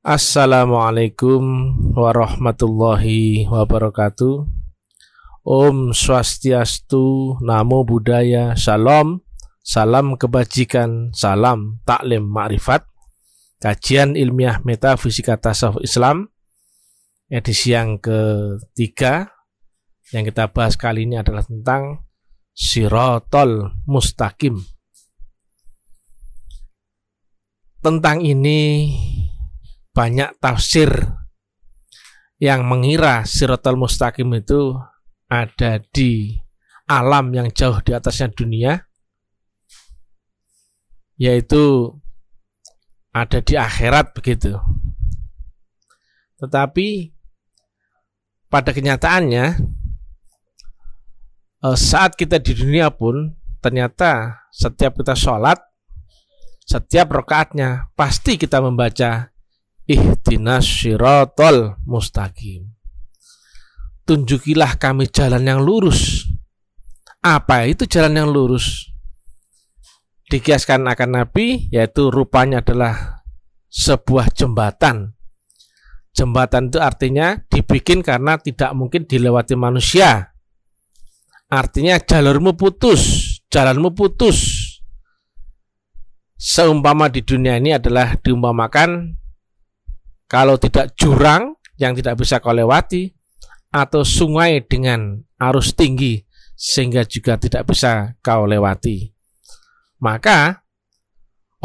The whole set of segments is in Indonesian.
Assalamualaikum warahmatullahi wabarakatuh. Om Swastiastu, Namo Buddhaya, Salam, salam kebajikan, salam taklim makrifat. Kajian ilmiah metafisika tasawuf Islam edisi yang ketiga yang kita bahas kali ini adalah tentang Sirotol Mustaqim. Tentang ini banyak tafsir yang mengira Sirotol Mustaqim itu ada di alam yang jauh di atasnya dunia yaitu ada di akhirat begitu. Tetapi pada kenyataannya eh, saat kita di dunia pun ternyata setiap kita sholat setiap rokaatnya pasti kita membaca ihdinas syirotol mustaqim. Tunjukilah kami jalan yang lurus. Apa itu jalan yang lurus? Dikiaskan akan Nabi, yaitu rupanya adalah sebuah jembatan. Jembatan itu artinya dibikin karena tidak mungkin dilewati manusia. Artinya jalurmu putus, jalanmu putus. Seumpama di dunia ini adalah diumpamakan kalau tidak jurang yang tidak bisa kau lewati atau sungai dengan arus tinggi sehingga juga tidak bisa kau lewati. Maka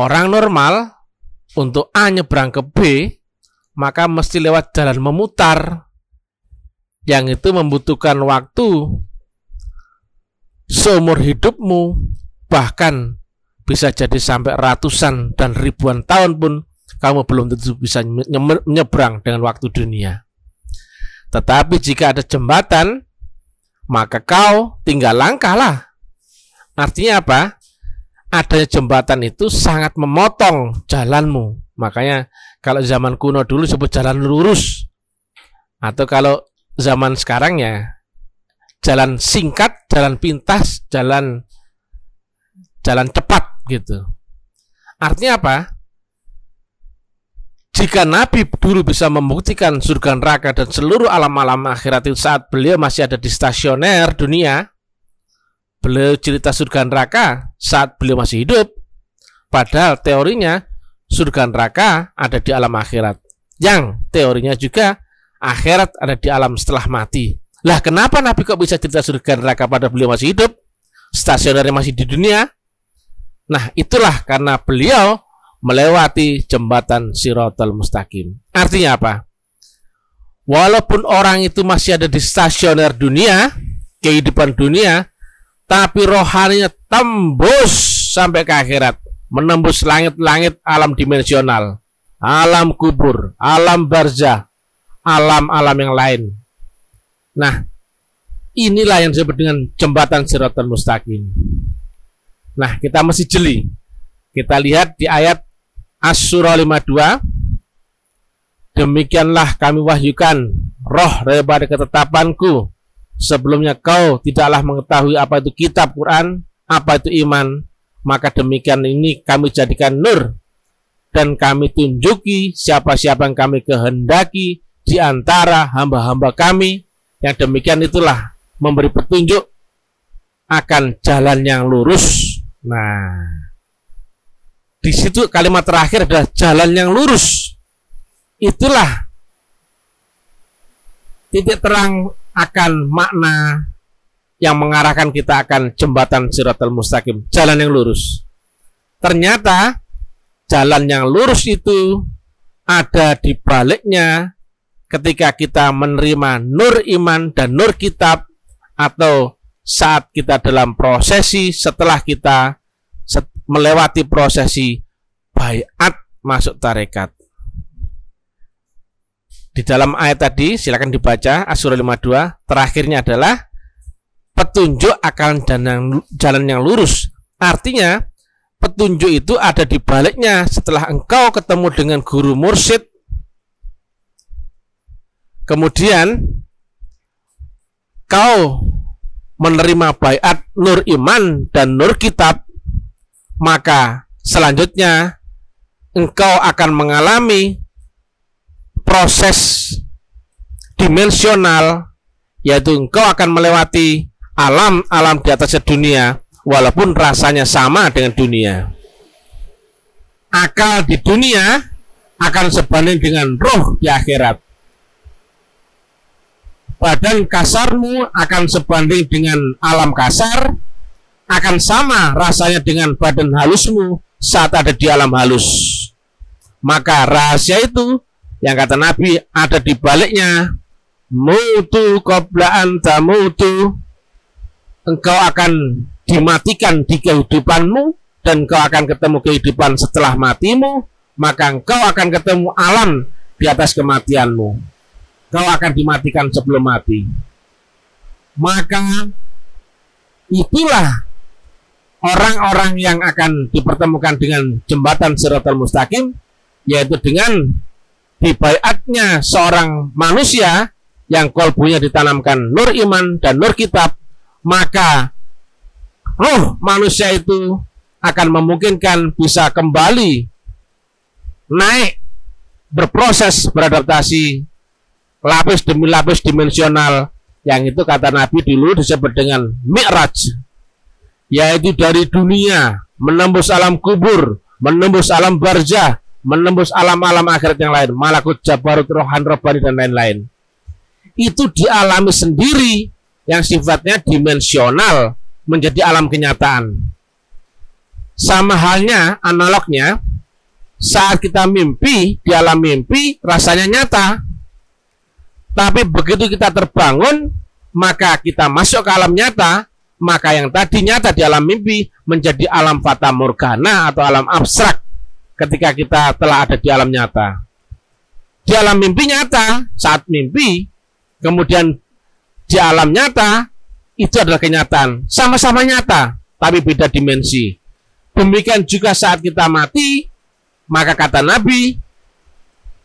orang normal untuk A nyebrang ke B maka mesti lewat jalan memutar yang itu membutuhkan waktu seumur hidupmu bahkan bisa jadi sampai ratusan dan ribuan tahun pun kamu belum tentu bisa menyeberang dengan waktu dunia. Tetapi jika ada jembatan, maka kau tinggal langkahlah. Artinya apa? Adanya jembatan itu sangat memotong jalanmu. Makanya kalau zaman kuno dulu sebut jalan lurus. Atau kalau zaman sekarang ya jalan singkat, jalan pintas, jalan jalan cepat gitu. Artinya apa? Jika Nabi dulu bisa membuktikan surga neraka dan seluruh alam-alam akhirat itu saat beliau masih ada di stasioner dunia, beliau cerita surga neraka saat beliau masih hidup. Padahal teorinya surga neraka ada di alam akhirat. Yang teorinya juga akhirat ada di alam setelah mati. Lah kenapa Nabi kok bisa cerita surga neraka pada beliau masih hidup? Stasionernya masih di dunia? Nah itulah karena beliau melewati jembatan Sirotol Mustaqim. Artinya apa? Walaupun orang itu masih ada di stasioner dunia, kehidupan dunia, tapi rohaninya tembus sampai ke akhirat, menembus langit-langit alam dimensional, alam kubur, alam barzah, alam-alam yang lain. Nah, inilah yang disebut dengan jembatan Sirotol Mustaqim. Nah, kita masih jeli. Kita lihat di ayat As-Surah 52 Demikianlah kami wahyukan roh daripada ketetapanku. Sebelumnya kau tidaklah mengetahui apa itu kitab Quran Apa itu iman. Maka demikian ini kami jadikan nur. Dan kami tunjuki siapa-siapa yang kami kehendaki Di antara hamba-hamba kami. Yang demikian itulah memberi petunjuk Akan jalan yang lurus. Nah di situ kalimat terakhir adalah jalan yang lurus. Itulah titik terang akan makna yang mengarahkan kita akan jembatan Siratul Mustaqim, jalan yang lurus. Ternyata jalan yang lurus itu ada di baliknya ketika kita menerima nur iman dan nur kitab atau saat kita dalam prosesi setelah kita melewati prosesi bayat masuk tarekat. Di dalam ayat tadi silakan dibaca Asura 52 terakhirnya adalah petunjuk akan jalan, jalan yang lurus. Artinya petunjuk itu ada di baliknya setelah engkau ketemu dengan guru mursyid kemudian kau menerima bayat nur iman dan nur kitab maka selanjutnya engkau akan mengalami proses dimensional yaitu engkau akan melewati alam-alam di atas dunia walaupun rasanya sama dengan dunia. Akal di dunia akan sebanding dengan roh di akhirat. Badan kasarmu akan sebanding dengan alam kasar, akan sama rasanya dengan badan halusmu saat ada di alam halus. Maka rahasia itu yang kata Nabi ada di baliknya mutu qabla anta mutu engkau akan dimatikan di kehidupanmu dan engkau akan ketemu kehidupan setelah matimu maka engkau akan ketemu alam di atas kematianmu. Kau akan dimatikan sebelum mati. Maka itulah orang-orang yang akan dipertemukan dengan jembatan Siratal Mustaqim yaitu dengan dibaiatnya seorang manusia yang kolbunya ditanamkan nur iman dan nur kitab, maka roh manusia itu akan memungkinkan bisa kembali naik berproses beradaptasi lapis demi lapis dimensional yang itu kata Nabi dulu disebut dengan mi'raj yaitu dari dunia menembus alam kubur menembus alam barzah menembus alam-alam akhirat yang lain malakut jabarut rohan robani dan lain-lain itu dialami sendiri yang sifatnya dimensional menjadi alam kenyataan. Sama halnya analognya saat kita mimpi di alam mimpi rasanya nyata. Tapi begitu kita terbangun maka kita masuk ke alam nyata maka yang tadi nyata di alam mimpi menjadi alam fata morgana atau alam abstrak ketika kita telah ada di alam nyata. Di alam mimpi nyata, saat mimpi kemudian di alam nyata itu adalah kenyataan. Sama-sama nyata tapi beda dimensi. Demikian juga saat kita mati maka kata Nabi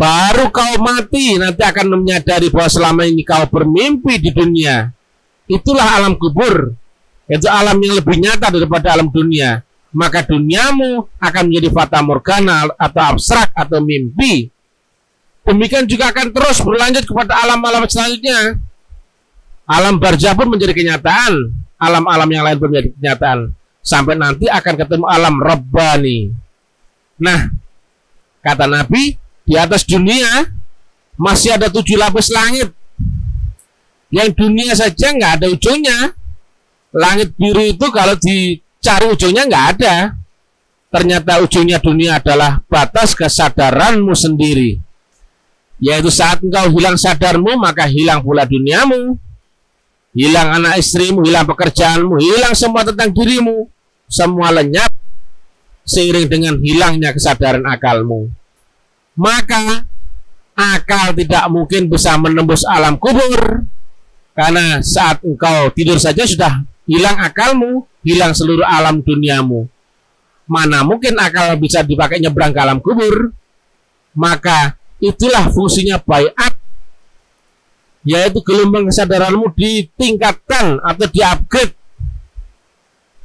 baru kau mati nanti akan menyadari bahwa selama ini kau bermimpi di dunia itulah alam kubur itu alam yang lebih nyata daripada alam dunia maka duniamu akan menjadi fata morgana atau abstrak atau mimpi Demikian juga akan terus berlanjut kepada alam-alam selanjutnya. Alam barzah pun menjadi kenyataan, alam-alam yang lain pun menjadi kenyataan. Sampai nanti akan ketemu alam Rabbani. Nah, kata Nabi, di atas dunia masih ada tujuh lapis langit. Yang dunia saja nggak ada ujungnya. Langit biru itu kalau dicari ujungnya nggak ada. Ternyata ujungnya dunia adalah batas kesadaranmu sendiri. Yaitu saat engkau hilang sadarmu maka hilang pula duniamu. Hilang anak istrimu hilang pekerjaanmu hilang semua tentang dirimu. Semua lenyap seiring dengan hilangnya kesadaran akalmu. Maka akal tidak mungkin bisa menembus alam kubur. Karena saat engkau tidur saja sudah hilang akalmu hilang seluruh alam duniamu. Mana mungkin akal bisa dipakai nyebrang ke alam kubur? Maka Itulah fungsinya bayat yaitu gelombang kesadaranmu ditingkatkan atau diupgrade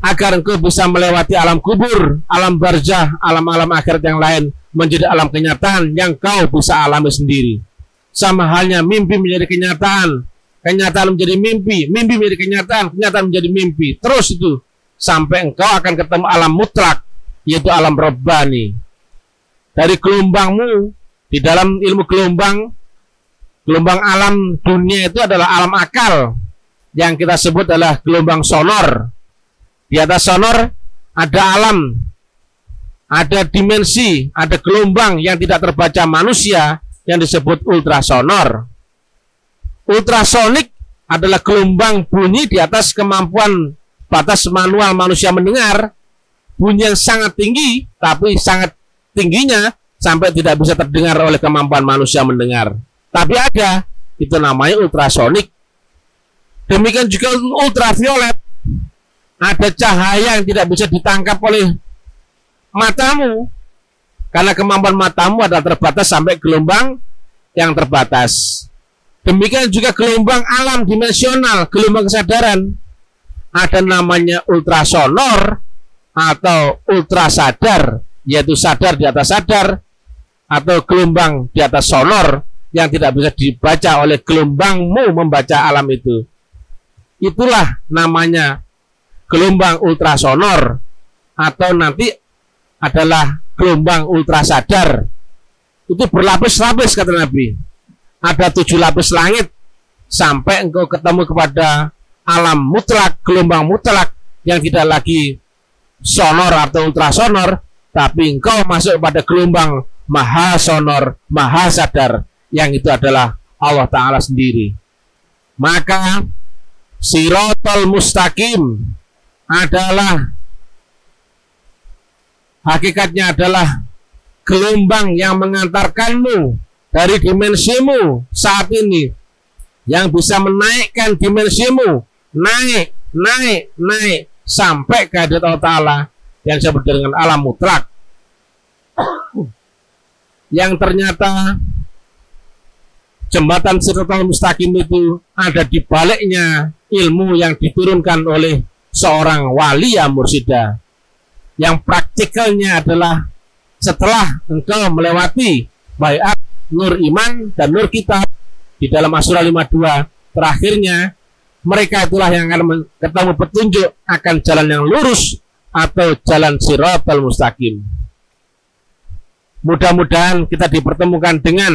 agar engkau bisa melewati alam kubur, alam barzah, alam-alam akhirat yang lain menjadi alam kenyataan yang kau bisa alami sendiri. Sama halnya mimpi menjadi kenyataan, kenyataan menjadi mimpi, mimpi menjadi kenyataan, kenyataan menjadi mimpi. Terus itu sampai engkau akan ketemu alam mutlak yaitu alam robbani. Dari gelombangmu di dalam ilmu gelombang, gelombang alam dunia itu adalah alam akal yang kita sebut adalah gelombang sonor. Di atas sonor ada alam, ada dimensi, ada gelombang yang tidak terbaca manusia yang disebut ultrasonor. Ultrasonik adalah gelombang bunyi di atas kemampuan batas manual manusia mendengar, bunyi yang sangat tinggi, tapi sangat tingginya sampai tidak bisa terdengar oleh kemampuan manusia mendengar. Tapi ada, itu namanya ultrasonik. Demikian juga ultraviolet. Ada cahaya yang tidak bisa ditangkap oleh matamu. Karena kemampuan matamu adalah terbatas sampai gelombang yang terbatas. Demikian juga gelombang alam dimensional, gelombang kesadaran. Ada namanya ultrasonor atau ultrasadar, yaitu sadar di atas sadar, atau gelombang di atas sonor yang tidak bisa dibaca oleh gelombangmu membaca alam itu. Itulah namanya gelombang ultrasonor atau nanti adalah gelombang ultrasadar. Itu berlapis-lapis kata Nabi. Ada tujuh lapis langit sampai engkau ketemu kepada alam mutlak, gelombang mutlak yang tidak lagi sonor atau ultrasonor, tapi engkau masuk pada gelombang maha sonor, maha sadar, yang itu adalah Allah Ta'ala sendiri. Maka sirotol mustaqim adalah hakikatnya adalah gelombang yang mengantarkanmu dari dimensimu saat ini yang bisa menaikkan dimensimu. Naik, naik, naik. Sampai ke hadirat Allah Ta'ala yang disebut dengan alam mutlak. Yang ternyata jembatan Siratal Mustaqim itu ada di baliknya ilmu yang diturunkan oleh seorang wali ya mursida. Yang praktikalnya adalah setelah engkau melewati bayat nur iman dan nur kitab di dalam Asura 52 terakhirnya mereka itulah yang akan ketemu petunjuk akan jalan yang lurus atau jalan siratal mustaqim. Mudah-mudahan kita dipertemukan dengan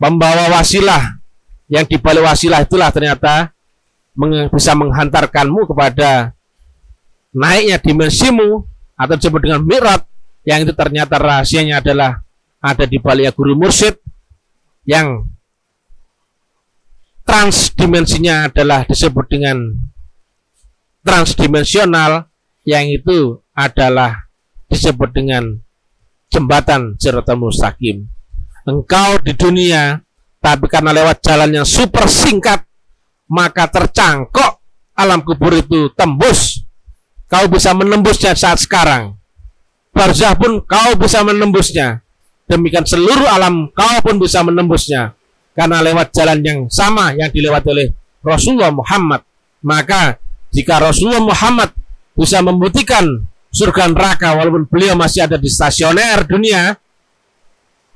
pembawa wasilah. Yang di balik wasilah itulah ternyata bisa menghantarkanmu kepada naiknya dimensimu atau disebut dengan mirat yang itu ternyata rahasianya adalah ada di balik guru mursyid yang transdimensinya adalah disebut dengan transdimensional yang itu adalah disebut dengan jembatan Siratal Mustaqim. Engkau di dunia tapi karena lewat jalan yang super singkat maka tercangkok alam kubur itu tembus. Kau bisa menembusnya saat sekarang. Barzah pun kau bisa menembusnya demikian seluruh alam kau pun bisa menembusnya. Karena lewat jalan yang sama yang dilewati oleh Rasulullah Muhammad. Maka jika Rasulullah Muhammad bisa membuktikan surga neraka walaupun beliau masih ada di stasioner dunia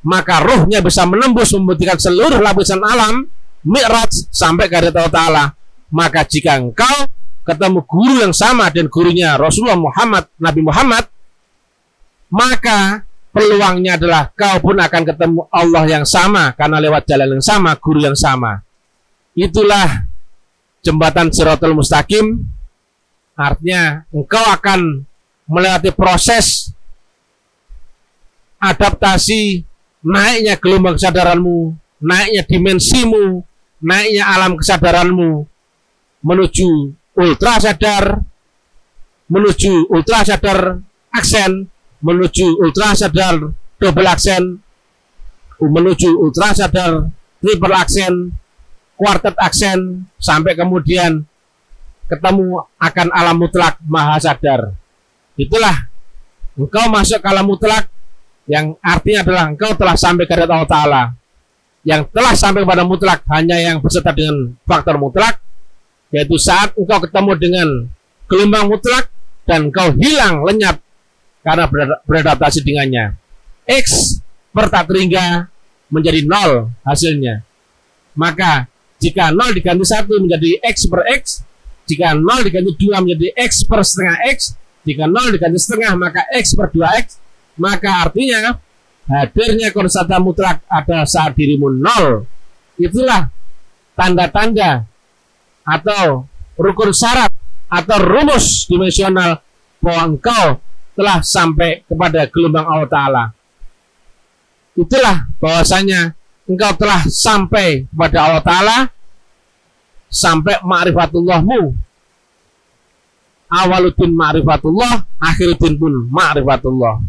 maka ruhnya bisa menembus membuktikan seluruh lapisan alam mi'raj sampai ke Allah Ta'ala. Maka jika engkau ketemu guru yang sama dan gurunya Rasulullah Muhammad Nabi Muhammad maka peluangnya adalah kau pun akan ketemu Allah yang sama karena lewat jalan yang sama guru yang sama. Itulah jembatan Siratul Mustaqim. Artinya engkau akan melewati proses adaptasi naiknya gelombang kesadaranmu, naiknya dimensimu, naiknya alam kesadaranmu menuju ultra sadar, menuju ultra sadar aksen, menuju ultra sadar double aksen, menuju ultra sadar triple aksen, quartet aksen, sampai kemudian ketemu akan alam mutlak maha sadar. Itulah engkau masuk ke alam mutlak yang artinya adalah engkau telah sampai ke Allah Ta'ala yang telah sampai kepada mutlak hanya yang berserta dengan faktor mutlak yaitu saat engkau ketemu dengan gelombang mutlak dan engkau hilang lenyap karena beradaptasi dengannya X per tak terhingga menjadi nol hasilnya maka jika nol diganti satu menjadi X per X jika nol diganti dua menjadi X per setengah X jika nol diganti setengah maka X per dua X maka artinya hadirnya konsata mutlak ada saat dirimu nol. Itulah tanda-tanda atau rukun syarat atau rumus dimensional bahwa engkau telah sampai kepada gelombang Allah Ta'ala. Itulah bahwasanya engkau telah sampai kepada Allah Ta'ala sampai ma'rifatullahmu awaluddin ma'rifatullah akhiruddin pun ma'rifatullah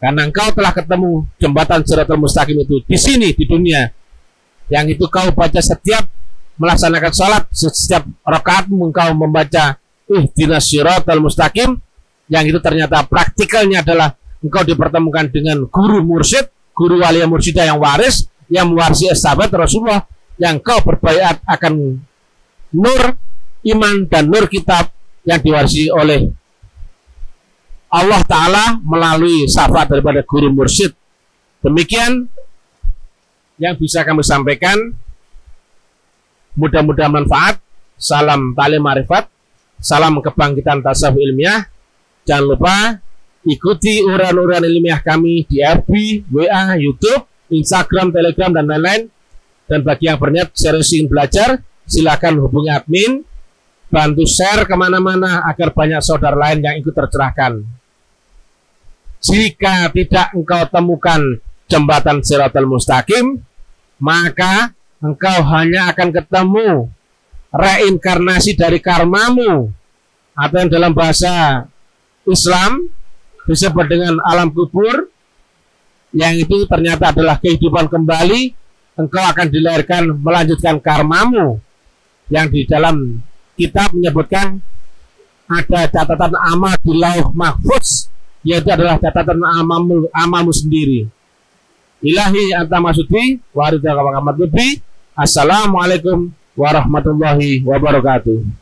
karena engkau telah ketemu jembatan Siratul Mustaqim itu di sini di dunia. Yang itu kau baca setiap melaksanakan sholat, setiap rakaatmu engkau membaca ihdinas siratal mustaqim yang itu ternyata praktikalnya adalah engkau dipertemukan dengan guru mursyid, guru wali mursyida yang waris, yang mewarisi sahabat Rasulullah, yang kau berbaikat akan nur iman dan nur kitab yang diwarisi oleh Allah Ta'ala melalui syafaat daripada guru mursyid. Demikian yang bisa kami sampaikan. Mudah-mudahan manfaat. Salam talim marifat. Salam kebangkitan tasawuf ilmiah. Jangan lupa ikuti uran-uran ilmiah kami di FB, WA, YouTube, Instagram, Telegram, dan lain-lain. Dan bagi yang berniat serius ingin belajar, silakan hubungi admin, bantu share ke mana-mana agar banyak saudara lain yang ikut tercerahkan. Jika tidak engkau temukan jembatan Siratul Mustaqim, maka engkau hanya akan ketemu reinkarnasi dari karmamu atau yang dalam bahasa Islam disebut dengan alam kubur yang itu ternyata adalah kehidupan kembali engkau akan dilahirkan melanjutkan karmamu. Yang di dalam kitab menyebutkan ada catatan amal di lauh mahfuz yaitu adalah catatan amamu, amamu sendiri. Ilahi anta masudi warida Assalamualaikum warahmatullahi wabarakatuh